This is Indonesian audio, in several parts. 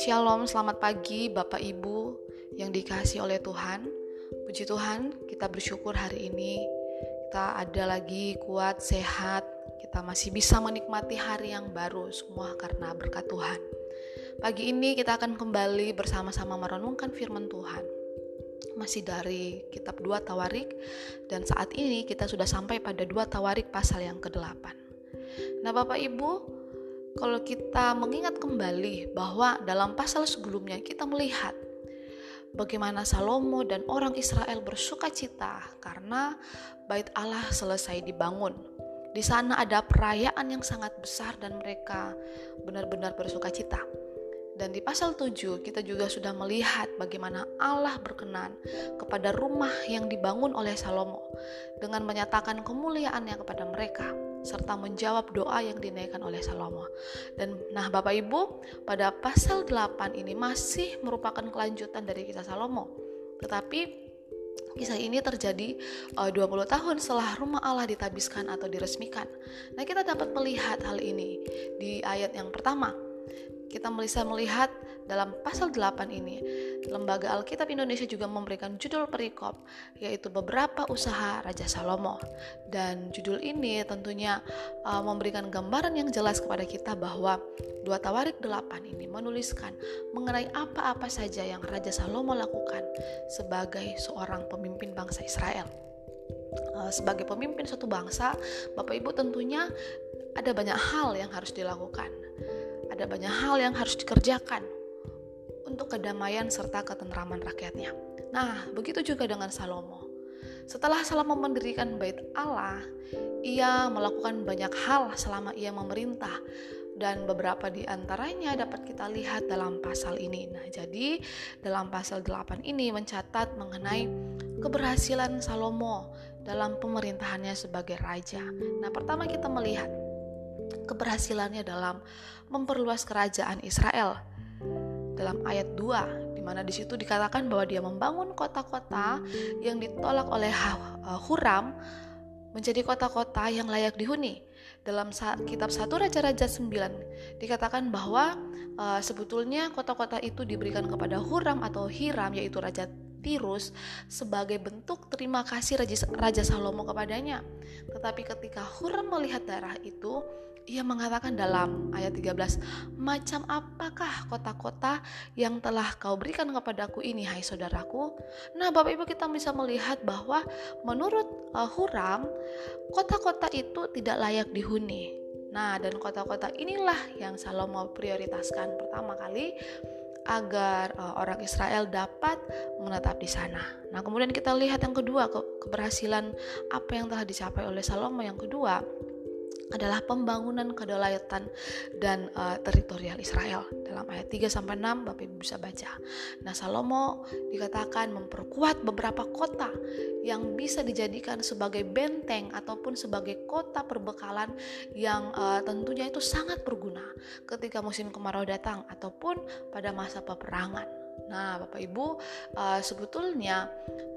Shalom, selamat pagi Bapak Ibu yang dikasih oleh Tuhan. Puji Tuhan, kita bersyukur hari ini kita ada lagi kuat, sehat, kita masih bisa menikmati hari yang baru semua karena berkat Tuhan. Pagi ini kita akan kembali bersama-sama merenungkan firman Tuhan. Masih dari kitab 2 Tawarik dan saat ini kita sudah sampai pada 2 Tawarik pasal yang ke-8. Nah, Bapak Ibu, kalau kita mengingat kembali bahwa dalam pasal sebelumnya kita melihat bagaimana Salomo dan orang Israel bersuka cita karena bait Allah selesai dibangun. Di sana ada perayaan yang sangat besar dan mereka benar-benar bersuka cita. Dan di pasal 7 kita juga sudah melihat bagaimana Allah berkenan kepada rumah yang dibangun oleh Salomo dengan menyatakan kemuliaannya kepada mereka serta menjawab doa yang dinaikkan oleh Salomo. Dan nah Bapak Ibu, pada pasal 8 ini masih merupakan kelanjutan dari kisah Salomo. Tetapi Kisah ini terjadi uh, 20 tahun setelah rumah Allah ditabiskan atau diresmikan. Nah, kita dapat melihat hal ini di ayat yang pertama kita bisa melihat dalam pasal 8 ini, Lembaga Alkitab Indonesia juga memberikan judul perikop, yaitu beberapa usaha Raja Salomo. Dan judul ini tentunya uh, memberikan gambaran yang jelas kepada kita bahwa dua Tawarik 8 ini menuliskan mengenai apa-apa saja yang Raja Salomo lakukan sebagai seorang pemimpin bangsa Israel. Uh, sebagai pemimpin suatu bangsa, Bapak Ibu tentunya ada banyak hal yang harus dilakukan ada banyak hal yang harus dikerjakan untuk kedamaian serta ketentraman rakyatnya. Nah, begitu juga dengan Salomo. Setelah Salomo mendirikan bait Allah, ia melakukan banyak hal selama ia memerintah dan beberapa di antaranya dapat kita lihat dalam pasal ini. Nah, jadi dalam pasal 8 ini mencatat mengenai keberhasilan Salomo dalam pemerintahannya sebagai raja. Nah, pertama kita melihat keberhasilannya dalam memperluas kerajaan Israel. Dalam ayat 2, di mana di situ dikatakan bahwa dia membangun kota-kota yang ditolak oleh uh, Huram menjadi kota-kota yang layak dihuni. Dalam kitab 1 Raja-Raja 9 dikatakan bahwa uh, sebetulnya kota-kota itu diberikan kepada Huram atau Hiram yaitu Raja Tirus sebagai bentuk terima kasih Raja, Raja Salomo kepadanya. Tetapi ketika Huram melihat daerah itu, ia mengatakan dalam ayat 13, "Macam apakah kota-kota yang telah kau berikan kepadaku ini, hai saudaraku?" Nah, Bapak Ibu kita bisa melihat bahwa menurut uh, Huram, kota-kota itu tidak layak dihuni. Nah, dan kota-kota inilah yang Salomo prioritaskan pertama kali agar uh, orang Israel dapat menetap di sana. Nah, kemudian kita lihat yang kedua, ke keberhasilan apa yang telah dicapai oleh Salomo yang kedua adalah pembangunan kedaulatan dan uh, teritorial Israel. Dalam ayat 3 sampai 6 Bapak Ibu bisa baca. Nah, Salomo dikatakan memperkuat beberapa kota yang bisa dijadikan sebagai benteng ataupun sebagai kota perbekalan yang uh, tentunya itu sangat berguna ketika musim kemarau datang ataupun pada masa peperangan. Nah, Bapak Ibu, uh, sebetulnya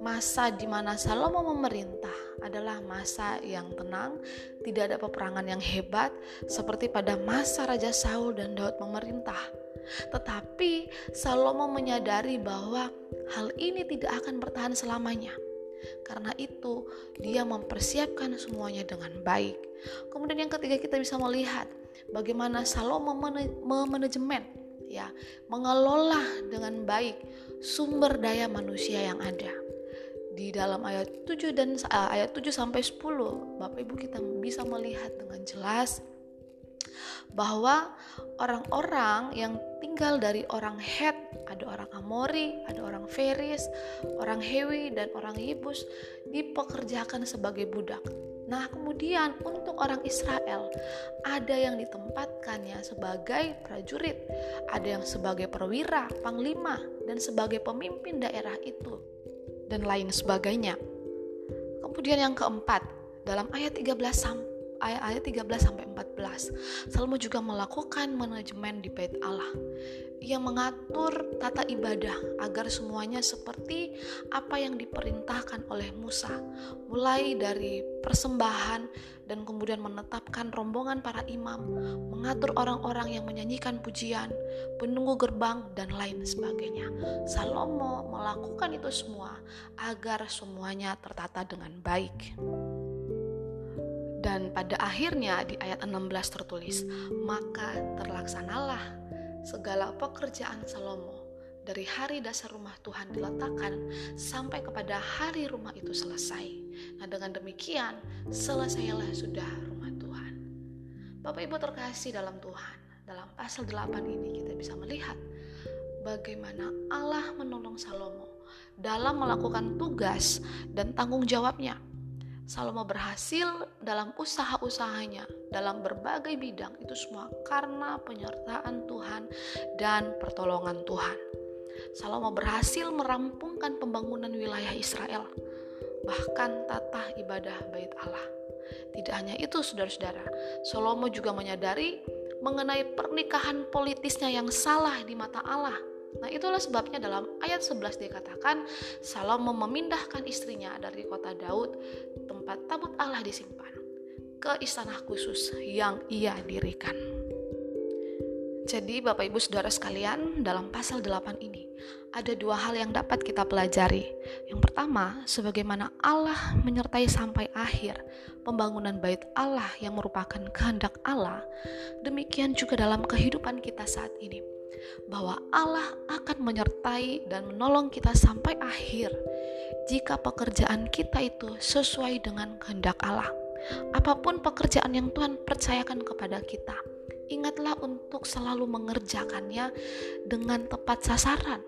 masa di mana Salomo memerintah adalah masa yang tenang, tidak ada peperangan yang hebat seperti pada masa Raja Saul dan Daud memerintah. Tetapi Salomo menyadari bahwa hal ini tidak akan bertahan selamanya. Karena itu, dia mempersiapkan semuanya dengan baik. Kemudian yang ketiga kita bisa melihat bagaimana Salomo memanajemen ya mengelola dengan baik sumber daya manusia yang ada. Di dalam ayat 7 dan uh, ayat 7 sampai 10 Bapak Ibu kita bisa melihat dengan jelas bahwa orang-orang yang tinggal dari orang Het, ada orang Amori, ada orang Feris, orang Hewi dan orang Yebus dipekerjakan sebagai budak Nah, kemudian untuk orang Israel, ada yang ditempatkannya sebagai prajurit, ada yang sebagai perwira, panglima, dan sebagai pemimpin daerah itu, dan lain sebagainya. Kemudian yang keempat, dalam ayat 13 sampai ayat 13 sampai 14. Salomo juga melakukan manajemen di bait Allah. Ia mengatur tata ibadah agar semuanya seperti apa yang diperintahkan oleh Musa, mulai dari persembahan dan kemudian menetapkan rombongan para imam, mengatur orang-orang yang menyanyikan pujian, penunggu gerbang, dan lain sebagainya. Salomo melakukan itu semua agar semuanya tertata dengan baik. Dan pada akhirnya di ayat 16 tertulis, maka terlaksanalah segala pekerjaan Salomo dari hari dasar rumah Tuhan diletakkan sampai kepada hari rumah itu selesai. Nah, dengan demikian selesailah sudah rumah Tuhan. Bapak Ibu terkasih dalam Tuhan, dalam pasal 8 ini kita bisa melihat bagaimana Allah menolong Salomo dalam melakukan tugas dan tanggung jawabnya. Salomo berhasil dalam usaha-usahanya, dalam berbagai bidang, itu semua karena penyertaan Tuhan dan pertolongan Tuhan. Salomo berhasil merampungkan pembangunan wilayah Israel, bahkan tata ibadah bait Allah. Tidak hanya itu, saudara-saudara, Salomo juga menyadari mengenai pernikahan politisnya yang salah di mata Allah. Nah, itulah sebabnya dalam ayat 11 dikatakan Salomo memindahkan istrinya dari kota Daud, tempat tabut Allah disimpan, ke istana khusus yang ia dirikan. Jadi Bapak Ibu Saudara sekalian, dalam pasal 8 ini ada dua hal yang dapat kita pelajari. Yang pertama, sebagaimana Allah menyertai sampai akhir pembangunan bait Allah yang merupakan kehendak Allah, demikian juga dalam kehidupan kita saat ini. Bahwa Allah akan menyertai dan menolong kita sampai akhir jika pekerjaan kita itu sesuai dengan kehendak Allah. Apa pun pekerjaan yang Tuhan percayakan kepada kita, ingatlah untuk selalu mengerjakannya dengan tepat sasaran,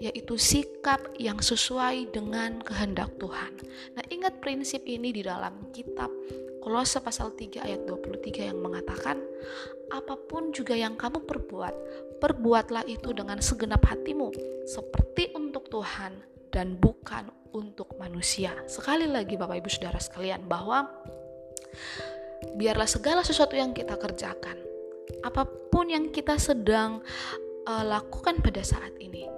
yaitu sikap yang sesuai dengan kehendak Tuhan. Nah, ingat prinsip ini di dalam kitab Kolose pasal 3 ayat 23 yang mengatakan, apa pun juga yang kamu perbuat, perbuatlah itu dengan segenap hatimu, seperti untuk Tuhan dan bukan untuk manusia. Sekali lagi Bapak Ibu Saudara sekalian bahwa biarlah segala sesuatu yang kita kerjakan apa pun yang kita sedang uh, lakukan pada saat ini,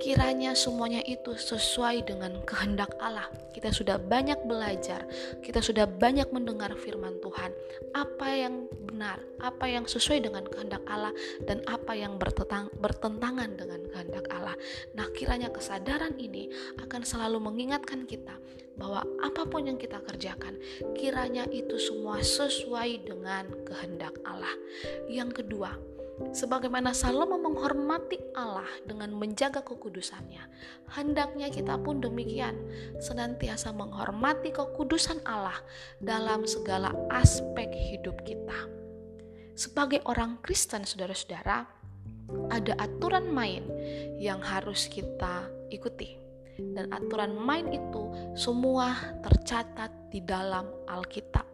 kiranya semuanya itu sesuai dengan kehendak Allah. Kita sudah banyak belajar, kita sudah banyak mendengar firman Tuhan, apa yang benar, apa yang sesuai dengan kehendak Allah, dan apa yang bertentang, bertentangan dengan kehendak Allah. Nah, kiranya kesadaran ini akan selalu mengingatkan kita bahwa apa pun yang kita kerjakan, kiranya itu semua sesuai dengan kehendak Allah. Yang kedua, sebagaimana Salomo menghormati Allah dengan menjaga kekudusannya, hendaknya kita pun demikian, senantiasa menghormati kekudusan Allah dalam segala aspek hidup kita. Sebagai orang Kristen, saudara-saudara, ada aturan main yang harus kita ikuti dan aturan main itu semua tercatat di dalam Alkitab.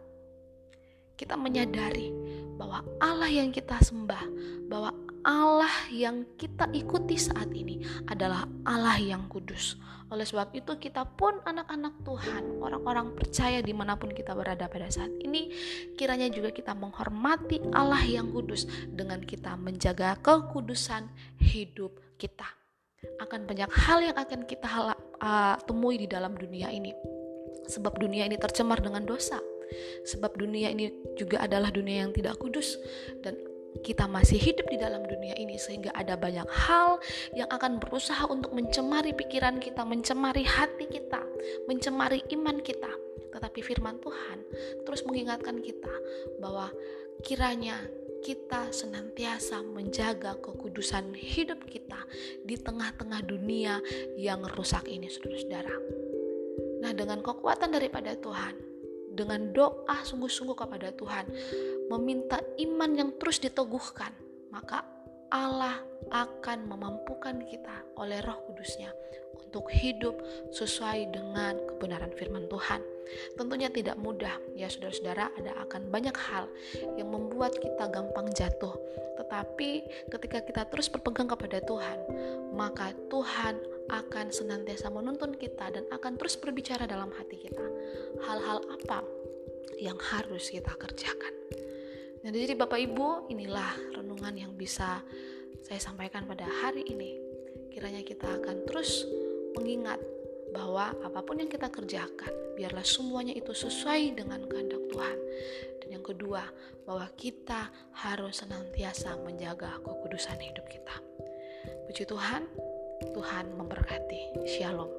Kita menyadari bahwa Allah yang kita sembah, bahwa Allah yang kita ikuti saat ini adalah Allah yang kudus. Oleh sebab itu kita pun anak-anak Tuhan, orang-orang percaya di mana pun kita berada pada saat ini, kiranya juga kita menghormati Allah yang kudus dengan kita menjaga kekudusan hidup kita akan banyak hal yang akan kita uh, temui di dalam dunia ini. Sebab dunia ini tercemar dengan dosa. Sebab dunia ini juga adalah dunia yang tidak kudus dan kita masih hidup di dalam dunia ini sehingga ada banyak hal yang akan berusaha untuk mencemari pikiran kita, mencemari hati kita, mencemari iman kita. Tetapi firman Tuhan terus mengingatkan kita bahwa kiranya kita senantiasa menjaga kekudusan hidup kita di tengah-tengah dunia yang rusak ini, saudara-saudara. Nah, dengan kekuatan daripada Tuhan, dengan doa sungguh-sungguh kepada Tuhan, meminta iman yang terus diteguhkan, maka Allah akan memampukan kita oleh roh kudusnya untuk hidup sesuai dengan kebenaran firman Tuhan. Tentunya tidak mudah ya saudara-saudara ada akan banyak hal yang membuat kita gampang jatuh. Tetapi ketika kita terus berpegang kepada Tuhan, maka Tuhan akan senantiasa menuntun kita dan akan terus berbicara dalam hati kita. Hal-hal apa yang harus kita kerjakan. Nah, jadi Bapak Ibu, inilah renungan yang bisa saya sampaikan pada hari ini. Kiranya kita akan terus mengingat bahwa apa pun yang kita kerjakan, biarlah semuanya itu sesuai dengan kehendak Tuhan. Dan yang kedua, bahwa kita harus senantiasa menjaga kekudusan hidup kita. Puji Tuhan, Tuhan memberkati. Shalom.